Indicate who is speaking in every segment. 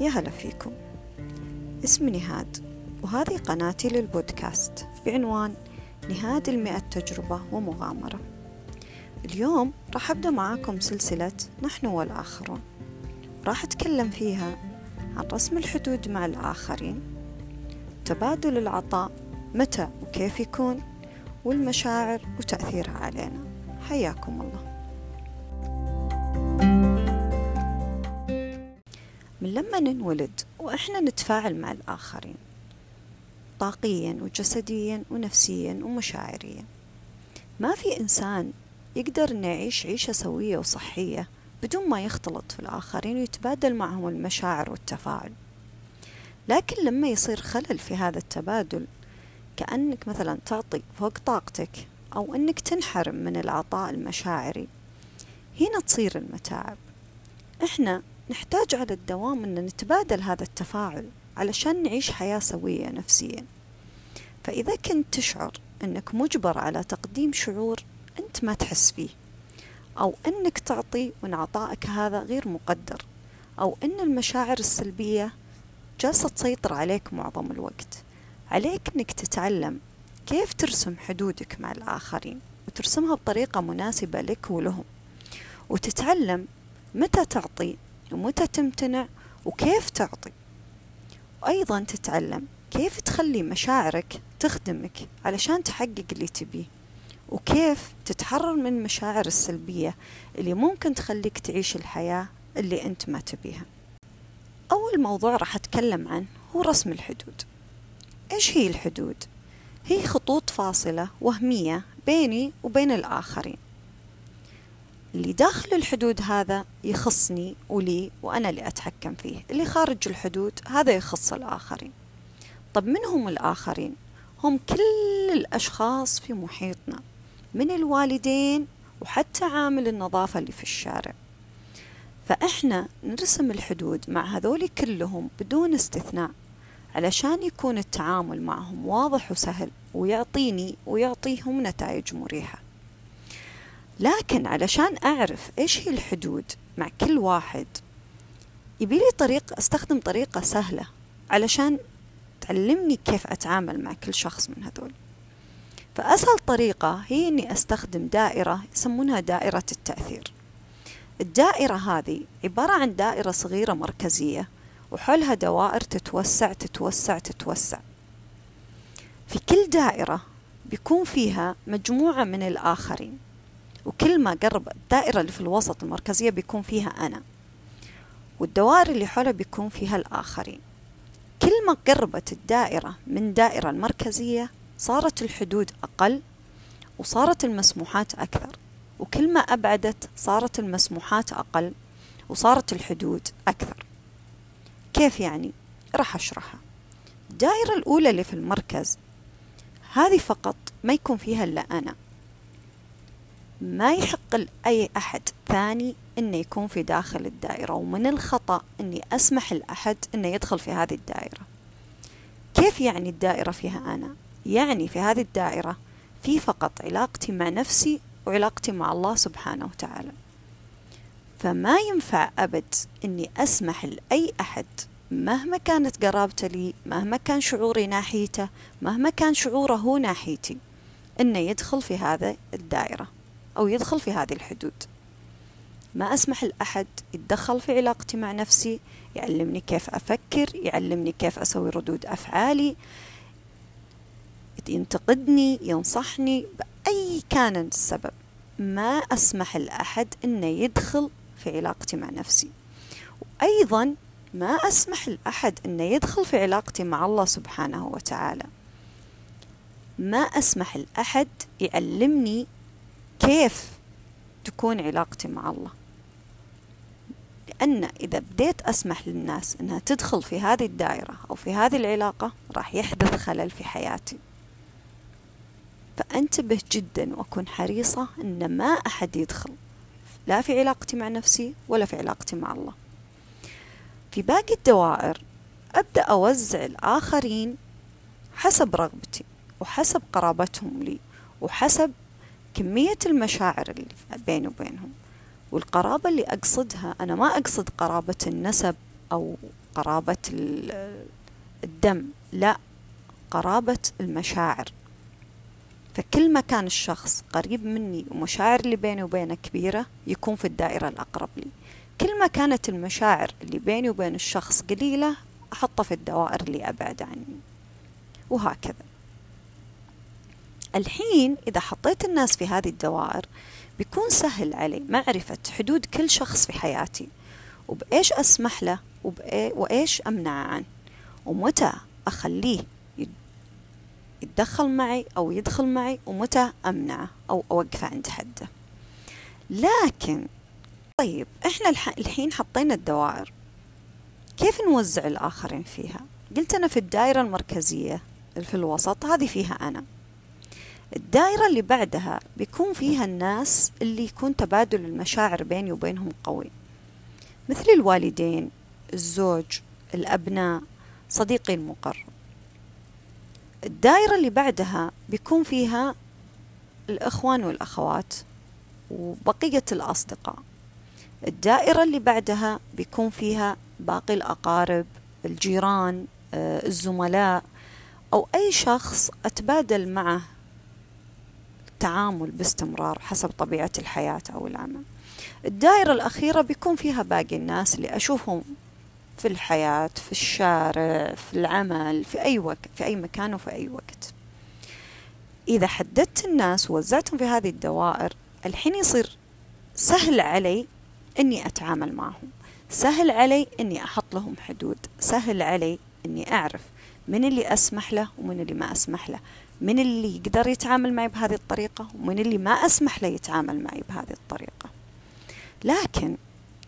Speaker 1: يا هلا فيكم. اسمي نهاد وهذه قناتي للبودكاست بعنوان نهاد المئة تجربة ومغامرة. اليوم راح أبدأ معاكم سلسلة نحن والآخرون. راح أتكلم فيها عن رسم الحدود مع الآخرين تبادل العطاء متى وكيف يكون والمشاعر وتأثيرها علينا. حياكم الله. لما ننولد وإحنا نتفاعل مع الآخرين طاقيا وجسديا ونفسيا ومشاعريا. ما في إنسان يقدر إنه يعيش عيشة سوية وصحية بدون ما يختلط في الآخرين ويتبادل معهم المشاعر والتفاعل. لكن لما يصير خلل في هذا التبادل كأنك مثلا تعطي فوق طاقتك أو أنك تنحرم من العطاء المشاعري هنا تصير المتاعب. إحنا نحتاج على الدوام أن نتبادل هذا التفاعل علشان نعيش حياة سوية نفسيا. فإذا كنت تشعر أنك مجبر على تقديم شعور أنت ما تحس فيه أو أنك تعطي وأن عطائك هذا غير مقدر أو أن المشاعر السلبية جالسة تسيطر عليك معظم الوقت عليك أنك تتعلم كيف ترسم حدودك مع الآخرين وترسمها بطريقة مناسبة لك ولهم وتتعلم متى تعطي ومتى تمتنع وكيف تعطي. وأيضا تتعلم كيف تخلي مشاعرك تخدمك علشان تحقق اللي تبيه. وكيف تتحرر من المشاعر السلبية اللي ممكن تخليك تعيش الحياة اللي أنت ما تبيها. أول موضوع راح أتكلم عنه هو رسم الحدود. إيش هي الحدود؟ هي خطوط فاصلة وهمية بيني وبين الآخرين. اللي داخل الحدود هذا يخصني ولي وأنا اللي أتحكم فيه. اللي خارج الحدود هذا يخص الآخرين. طب من هم الآخرين؟ هم كل الأشخاص في محيطنا من الوالدين وحتى عامل النظافة اللي في الشارع. فإحنا نرسم الحدود مع هذول كلهم بدون استثناء علشان يكون التعامل معهم واضح وسهل ويعطيني ويعطيهم نتائج مريحة. لكن علشان أعرف إيش هي الحدود مع كل واحد يبيلي طريقة أستخدم طريقة سهلة علشان تعلمني كيف أتعامل مع كل شخص من هذول. فأسهل طريقة هي إني أستخدم دائرة يسمونها دائرة التأثير. الدائرة هذه عبارة عن دائرة صغيرة مركزية وحولها دوائر تتوسع تتوسع تتوسع. في كل دائرة بيكون فيها مجموعة من الآخرين. وكل ما قرب الدائرة اللي في الوسط المركزية بيكون فيها أنا والدوائر اللي حولها بيكون فيها الآخرين. كل ما قربت الدائرة من دائرة المركزية صارت الحدود أقل وصارت المسموحات أكثر وكل ما أبعدت صارت المسموحات أقل وصارت الحدود أكثر. كيف يعني؟ راح أشرحها. الدائرة الأولى اللي في المركز هذه فقط ما يكون فيها إلا أنا. ما يحق لأي أحد ثاني أنه يكون في داخل الدائرة ومن الخطأ أني أسمح لأحد أنه يدخل في هذه الدائرة. كيف يعني الدائرة فيها أنا؟ يعني في هذه الدائرة في فقط علاقتي مع نفسي وعلاقتي مع الله سبحانه وتعالى. فما ينفع أبد أني أسمح لأي أحد مهما كانت قرابته لي مهما كان شعوري ناحيته مهما كان شعوره هو ناحيتي أنه يدخل في هذا الدائرة. أو يدخل في هذه الحدود. ما أسمح لأحد يتدخل في علاقتي مع نفسي يعلمني كيف أفكر يعلمني كيف أسوي ردود أفعالي. ينتقدني ينصحني بأي كان السبب. ما أسمح لأحد أنه يدخل في علاقتي مع نفسي. وأيضا ما أسمح لأحد أنه يدخل في علاقتي مع الله سبحانه وتعالى. ما أسمح لأحد يعلمني كيف تكون علاقتي مع الله؟ لأن إذا بديت أسمح للناس أنها تدخل في هذه الدائرة أو في هذه العلاقة راح يحدث خلل في حياتي. فأنتبه جدا وأكون حريصة أن ما أحد يدخل لا في علاقتي مع نفسي ولا في علاقتي مع الله. في باقي الدوائر أبدأ أوزع الآخرين حسب رغبتي وحسب قرابتهم لي وحسب كمية المشاعر اللي بيني وبينهم والقرابة اللي أقصدها أنا ما أقصد قرابة النسب أو قرابة الدم لا قرابة المشاعر. فكل ما كان الشخص قريب مني ومشاعر اللي بيني وبينه كبيرة يكون في الدائرة الأقرب لي. كل ما كانت المشاعر اللي بيني وبين الشخص قليلة أحطه في الدوائر اللي أبعد عني. وهكذا. الحين إذا حطيت الناس في هذه الدوائر بيكون سهل علي معرفة حدود كل شخص في حياتي. وبإيش أسمح له؟ وإيش أمنعه؟ عنه ومتى أخليه يتدخل معي أو يدخل معي؟ ومتى أمنعه أو أوقفه عند حده؟ لكن طيب إحنا الحين حطينا الدوائر. كيف نوزع الآخرين فيها؟ قلت أنا في الدائرة المركزية في الوسط هذه فيها أنا. الدائرة اللي بعدها بيكون فيها الناس اللي يكون تبادل المشاعر بيني وبينهم قوي. مثل الوالدين الزوج الأبناء صديقي المقرب. الدائرة اللي بعدها بيكون فيها الإخوان والأخوات وبقية الأصدقاء. الدائرة اللي بعدها بيكون فيها باقي الأقارب الجيران آه، الزملاء أو أي شخص أتبادل معه التعامل باستمرار حسب طبيعة الحياة أو العمل. الدائرة الأخيرة بيكون فيها باقي الناس اللي أشوفهم في الحياة في الشارع في العمل في أي وقت في أي مكان وفي أي وقت. إذا حددت الناس ووزعتهم في هذه الدوائر الحين يصير سهل علي أني أتعامل معهم. سهل علي أني أحط لهم حدود. سهل علي أني أعرف من اللي أسمح له ومن اللي ما أسمح له. من اللي يقدر يتعامل معي بهذه الطريقة ومن اللي ما أسمح له يتعامل معي بهذه الطريقة. لكن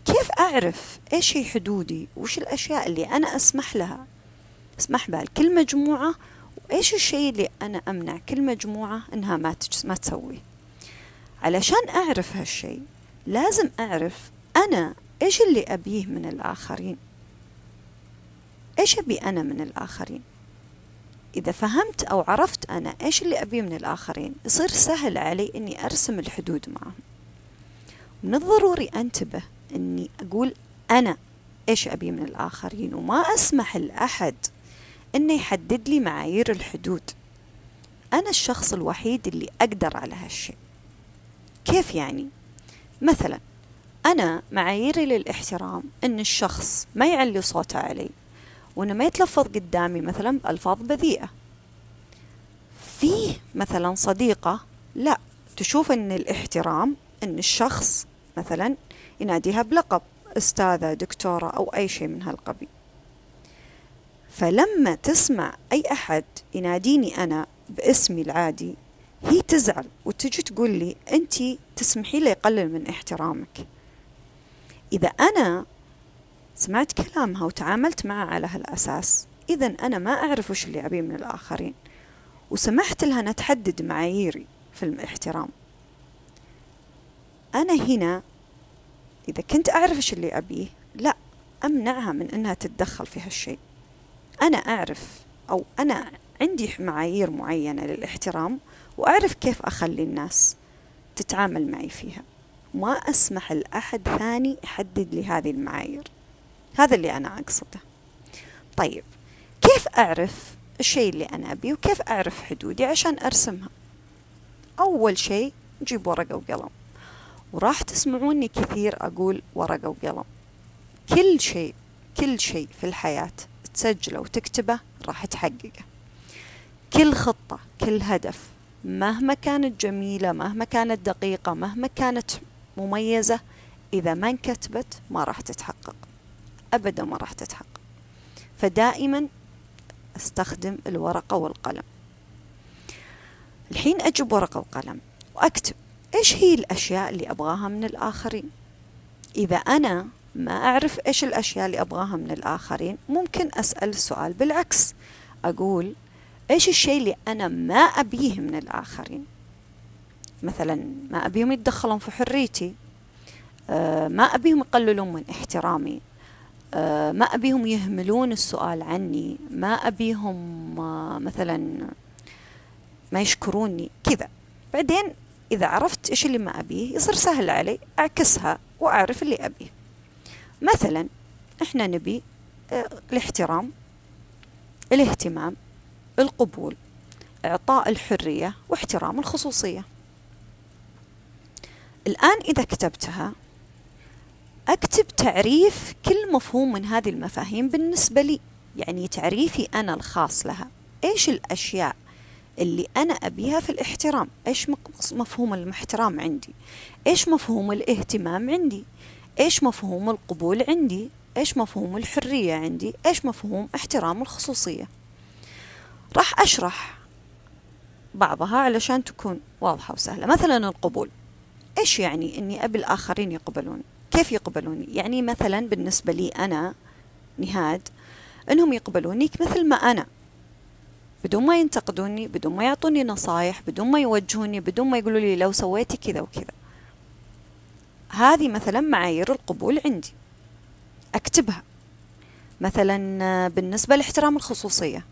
Speaker 1: كيف أعرف إيش هي حدودي؟ وش الأشياء اللي أنا أسمح لها؟ أسمح بها لكل مجموعة؟ وإيش الشيء اللي أنا أمنع كل مجموعة إنها ما ما تسويه علشان أعرف هالشيء لازم أعرف أنا إيش اللي أبيه من الآخرين. إيش أبي أنا من الآخرين؟ إذا فهمت أو عرفت أنا إيش اللي أبيه من الآخرين يصير سهل علي إني أرسم الحدود معهم. من الضروري أنتبه أني أقول أنا إيش أبي من الآخرين وما أسمح لأحد أنه يحدد لي معايير الحدود. أنا الشخص الوحيد اللي أقدر على هالشيء. كيف يعني؟ مثلا أنا معاييري للإحترام أن الشخص ما يعلي صوته علي. وأنه ما يتلفظ قدامي مثلا بألفاظ بذيئة. فيه مثلا صديقة لا تشوف أن الاحترام أن الشخص مثلا يناديها بلقب أستاذة دكتورة أو أي شيء من هالقبيل. فلما تسمع أي أحد يناديني أنا باسمي العادي هي تزعل وتجي تقول لي أنت تسمحي لي يقلل من احترامك. إذا أنا سمعت كلامها وتعاملت معها على هالأساس. إذا أنا ما أعرف وش اللي أبيه من الآخرين. وسمحت لها أنها تحدد معاييري في الاحترام. أنا هنا إذا كنت أعرف إيش اللي أبيه لا أمنعها من أنها تتدخل في هالشيء. أنا أعرف أو أنا عندي معايير معينة للاحترام وأعرف كيف أخلي الناس تتعامل معي فيها. ما أسمح لأحد ثاني يحدد لي هذه المعايير. هذا اللي أنا أقصده. طيب كيف أعرف الشيء اللي أنا أبيه وكيف أعرف حدودي عشان أرسمها؟ أول شيء نجيب ورقة وقلم. وراح تسمعوني كثير أقول ورقة وقلم. كل شيء كل شيء في الحياة تسجله وتكتبه راح تحققه. كل خطة كل هدف مهما كانت جميلة مهما كانت دقيقة مهما كانت مميزة إذا ما انكتبت ما راح تتحقق. أبدا ما راح تتحقق. فدائما أستخدم الورقة والقلم. الحين أجيب ورقة وقلم وأكتب إيش هي الأشياء اللي أبغاها من الآخرين. إذا أنا ما أعرف إيش الأشياء اللي أبغاها من الآخرين ممكن أسأل السؤال بالعكس. أقول إيش الشيء اللي أنا ما أبيه من الآخرين؟ مثلا ما أبيهم يتدخلون في حريتي آه، ما أبيهم يقللون من احترامي ما أبيهم يهملون السؤال عني ما أبيهم آه، مثلا ما يشكروني كذا. بعدين إذا عرفت إيش اللي ما أبيه يصير سهل علي أعكسها وأعرف اللي أبيه. مثلا إحنا نبي آه، الاحترام الاهتمام القبول إعطاء الحرية واحترام الخصوصية. الآن إذا كتبتها أكتب تعريف كل مفهوم من هذه المفاهيم بالنسبة لي. يعني تعريفي أنا الخاص لها. إيش الأشياء اللي أنا أبيها في الاحترام؟ إيش مفهوم الاحترام عندي؟ إيش مفهوم الاهتمام عندي؟ إيش مفهوم القبول عندي؟ إيش مفهوم الحرية عندي؟ إيش مفهوم احترام الخصوصية؟ راح أشرح بعضها علشان تكون واضحة وسهلة. مثلا القبول. إيش يعني أني أبي الآخرين يقبلوني؟ كيف يقبلوني؟ يعني مثلا بالنسبة لي أنا نهاد أنهم يقبلوني مثل ما أنا. بدون ما ينتقدوني بدون ما يعطوني نصايح بدون ما يوجهوني بدون ما يقولوا لي لو سويتي كذا وكذا. هذه مثلا معايير القبول عندي. أكتبها. مثلا بالنسبة لاحترام الخصوصية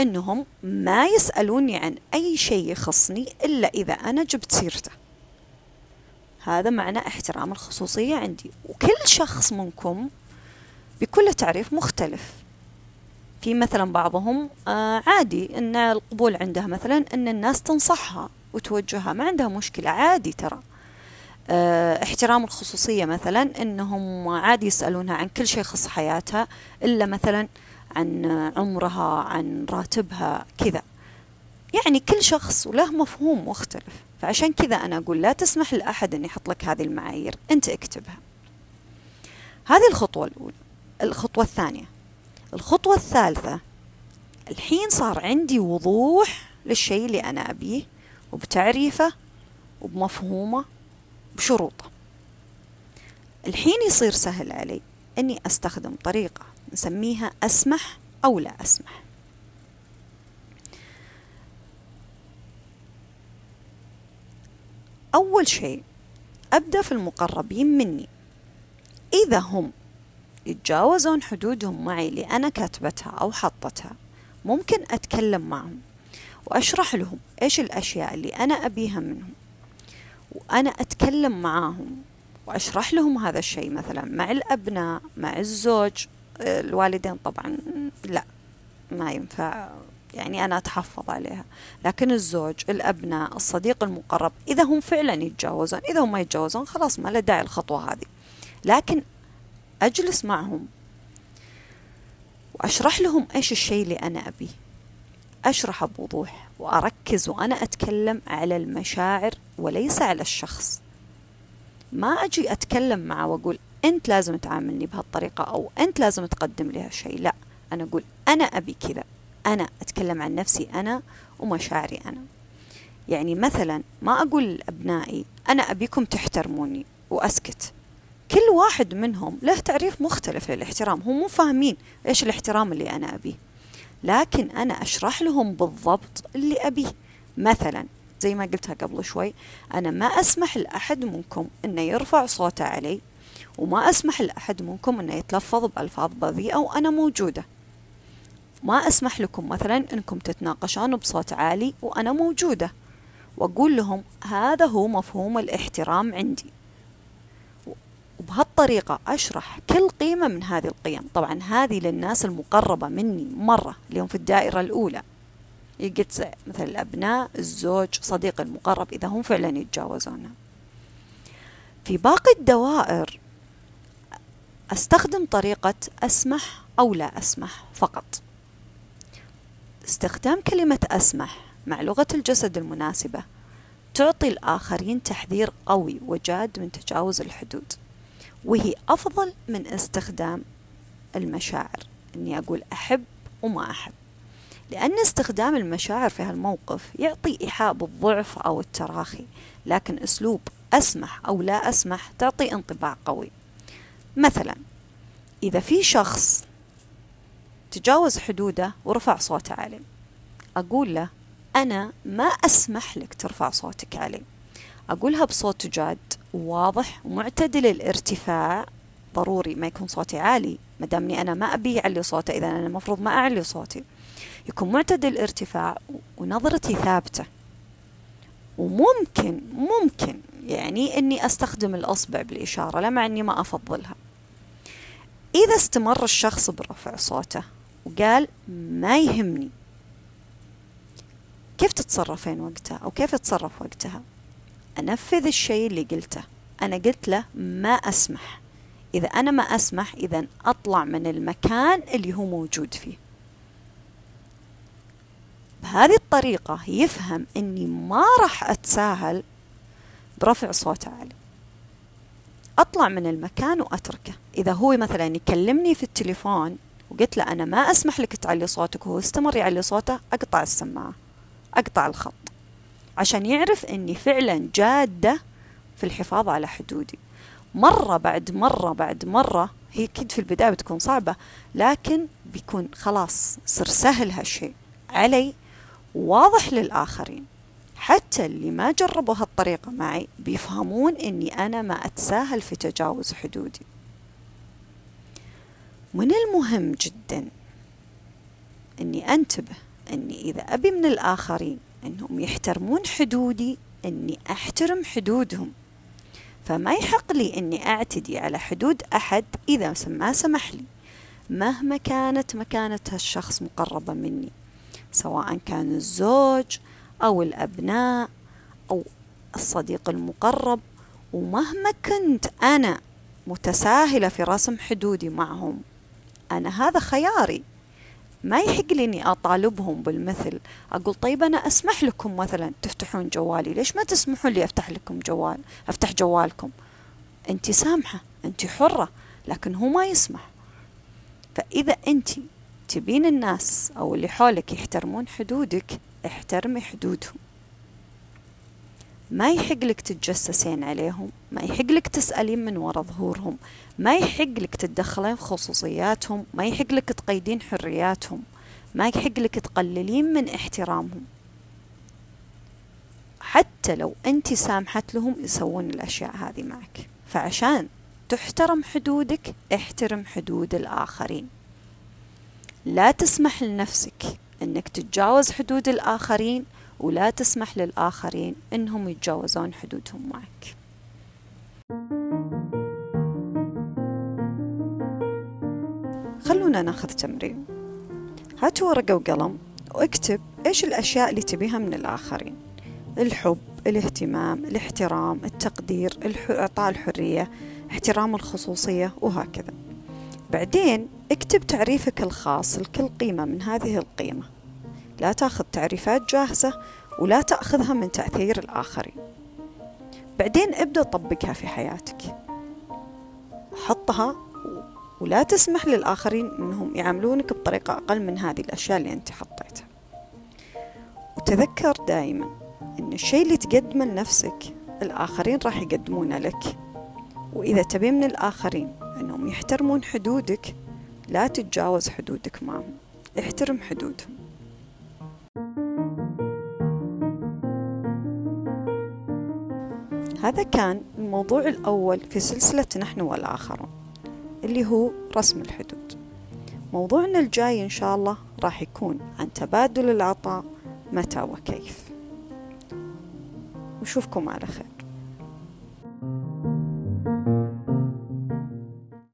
Speaker 1: أنهم ما يسألوني عن أي شيء يخصني إلا إذا أنا جبت سيرته. هذا معنى احترام الخصوصية عندي. وكل شخص منكم له تعريف مختلف. في مثلا بعضهم آه عادي إن القبول عندها مثلا إن الناس تنصحها وتوجهها ما عندها مشكلة عادي ترى. آه احترام الخصوصية مثلا إنهم عادي يسألونها عن كل شيء يخص حياتها إلا مثلا عن عمرها عن راتبها كذا. يعني كل شخص وله مفهوم مختلف. فعشان كذا أنا أقول لا تسمح لأحد أن يحط لك هذه المعايير. أنت اكتبها. هذه الخطوة الأولى الخطوة الثانية. الخطوة الثالثة. الحين صار عندي وضوح للشيء اللي أنا أبيه وبتعريفه وبمفهومه بشروطه. الحين يصير سهل علي أني أستخدم طريقة نسميها أسمح أو لا أسمح. أول شيء أبدأ في المقربين مني. إذا هم يتجاوزون حدودهم معي اللي أنا كاتبتها أو حطتها ممكن أتكلم معهم وأشرح لهم إيش الأشياء اللي أنا أبيها منهم. وأنا أتكلم معاهم وأشرح لهم هذا الشيء مثلا مع الأبناء مع الزوج الوالدين طبعا لا ما ينفع. يعني أنا أتحفظ عليها. لكن الزوج الأبناء الصديق المقرب إذا هم فعلا يتجاوزون إذا هم ما يتجاوزون خلاص ما له داعي الخطوة هذه. لكن أجلس معهم وأشرح لهم إيش الشيء اللي أنا أبيه أشرح بوضوح وأركز وأنا أتكلم على المشاعر وليس على الشخص. ما أجي أتكلم معه وأقول أنت لازم تعاملني بهالطريقة أو أنت لازم تقدم لي هالشيء. لا أنا أقول أنا أبي كذا. أنا أتكلم عن نفسي أنا ومشاعري أنا. يعني مثلا ما أقول لأبنائي أنا أبيكم تحترموني وأسكت. كل واحد منهم له تعريف مختلف للاحترام هم مو فاهمين إيش الاحترام اللي أنا أبيه. لكن أنا أشرح لهم بالضبط اللي أبيه. مثلا زي ما قلتها قبل شوي أنا ما أسمح لأحد منكم أنه يرفع صوته علي وما أسمح لأحد منكم أنه يتلفظ بألفاظ بذيئة وأنا موجودة. ما أسمح لكم مثلا أنكم تتناقشون بصوت عالي وأنا موجودة. وأقول لهم هذا هو مفهوم الاحترام عندي. وبهالطريقة أشرح كل قيمة من هذه القيم. طبعا هذه للناس المقربة مني مرة اليوم في الدائرة الأولى. قلت مثل الأبناء الزوج صديق المقرب إذا هم فعلا يتجاوزونه في باقي الدوائر أستخدم طريقة أسمح أو لا أسمح فقط. استخدام كلمة أسمح مع لغة الجسد المناسبة تعطي الآخرين تحذير قوي وجاد من تجاوز الحدود وهي أفضل من استخدام المشاعر. إني أقول أحب وما أحب. لأن استخدام المشاعر في هالموقف يعطي إيحاء بالضعف أو التراخي لكن أسلوب أسمح أو لا أسمح تعطي انطباع قوي. مثلا إذا في شخص تجاوز حدوده ورفع صوته علي أقول له أنا ما أسمح لك ترفع صوتك علي أقولها بصوت جاد وواضح ومعتدل الارتفاع ضروري ما يكون صوتي عالي. ما دامني أنا ما أبي يعلي صوته إذا أنا المفروض ما أعلي صوتي. يكون معتدل الارتفاع ونظرتي ثابتة. وممكن ممكن يعني أني أستخدم الأصبع بالإشارة لما أني ما أفضلها. إذا استمر الشخص برفع صوته وقال ما يهمني. كيف تتصرفين وقتها؟ أو كيف تتصرف وقتها؟ أنفذ الشيء اللي قلته. أنا قلت له ما أسمح. إذا أنا ما أسمح إذا أطلع من المكان اللي هو موجود فيه. بهذه الطريقة يفهم أني ما راح أتساهل برفع صوت عالي. أطلع من المكان وأتركه. إذا هو مثلا يكلمني في التليفون وقلت له أنا ما أسمح لك تعلي صوتك وهو استمر يعلي صوته أقطع السماعة أقطع الخط عشان يعرف أني فعلا جادة في الحفاظ على حدودي. مرة بعد مرة بعد مرة هي أكيد في البداية بتكون صعبة لكن بيكون خلاص صر سهل هالشيء علي واضح للآخرين. حتى اللي ما جربوا هالطريقة معي بيفهمون إني أنا ما أتساهل في تجاوز حدودي. من المهم جدا إني أنتبه إني إذا أبي من الآخرين إنهم يحترمون حدودي إني أحترم حدودهم. فما يحق لي إني أعتدي على حدود أحد إذا ما سمح لي مهما كانت مكانة هالشخص مقربة مني سواء كان الزوج أو الأبناء أو الصديق المقرب. ومهما كنت أنا متساهلة في رسم حدودي معهم أنا هذا خياري. ما يحق لي إني أطالبهم بالمثل. أقول طيب أنا أسمح لكم مثلا تفتحون جوالي ليش ما تسمحوا لي أفتح لكم جوال؟ أفتح جوالكم. أنت سامحة أنت حرة لكن هو ما يسمح. فإذا أنت تبين الناس أو اللي حولك يحترمون حدودك احترمي حدودهم. ما يحق لك تتجسسين عليهم ما يحق لك تسألين من وراء ظهورهم ما يحق لك تتدخلين في خصوصياتهم ما يحق لك تقيدين حرياتهم ما يحق لك تقللين من احترامهم. حتى لو أنت سامحت لهم يسوون الأشياء هذه معك. فعشان تحترم حدودك احترم حدود الآخرين. لا تسمح لنفسك أنك تتجاوز حدود الآخرين ولا تسمح للآخرين أنهم يتجاوزون حدودهم معك. خلونا ناخذ تمرين. هاتوا ورقة وقلم واكتب إيش الأشياء اللي تبيها من الآخرين. الحب الاهتمام الاحترام التقدير إعطاء الحرية احترام الخصوصية وهكذا. بعدين اكتب تعريفك الخاص لكل قيمة من هذه القيمة. لا تاخذ تعريفات جاهزة ولا تأخذها من تأثير الآخرين. بعدين ابدأ طبقها في حياتك. حطها ولا تسمح للآخرين أنهم يعاملونك بطريقة أقل من هذه الأشياء اللي أنت حطيتها. وتذكر دائما أن الشيء اللي تقدمه لنفسك الآخرين راح يقدمونه لك. وإذا تبي من الآخرين أنهم يحترمون حدودك لا تتجاوز حدودك معهم. احترم حدودهم. هذا كان الموضوع الأول في سلسلة نحن والآخرون اللي هو رسم الحدود. موضوعنا الجاي إن شاء الله راح يكون عن تبادل العطاء متى وكيف. وشوفكم على خير.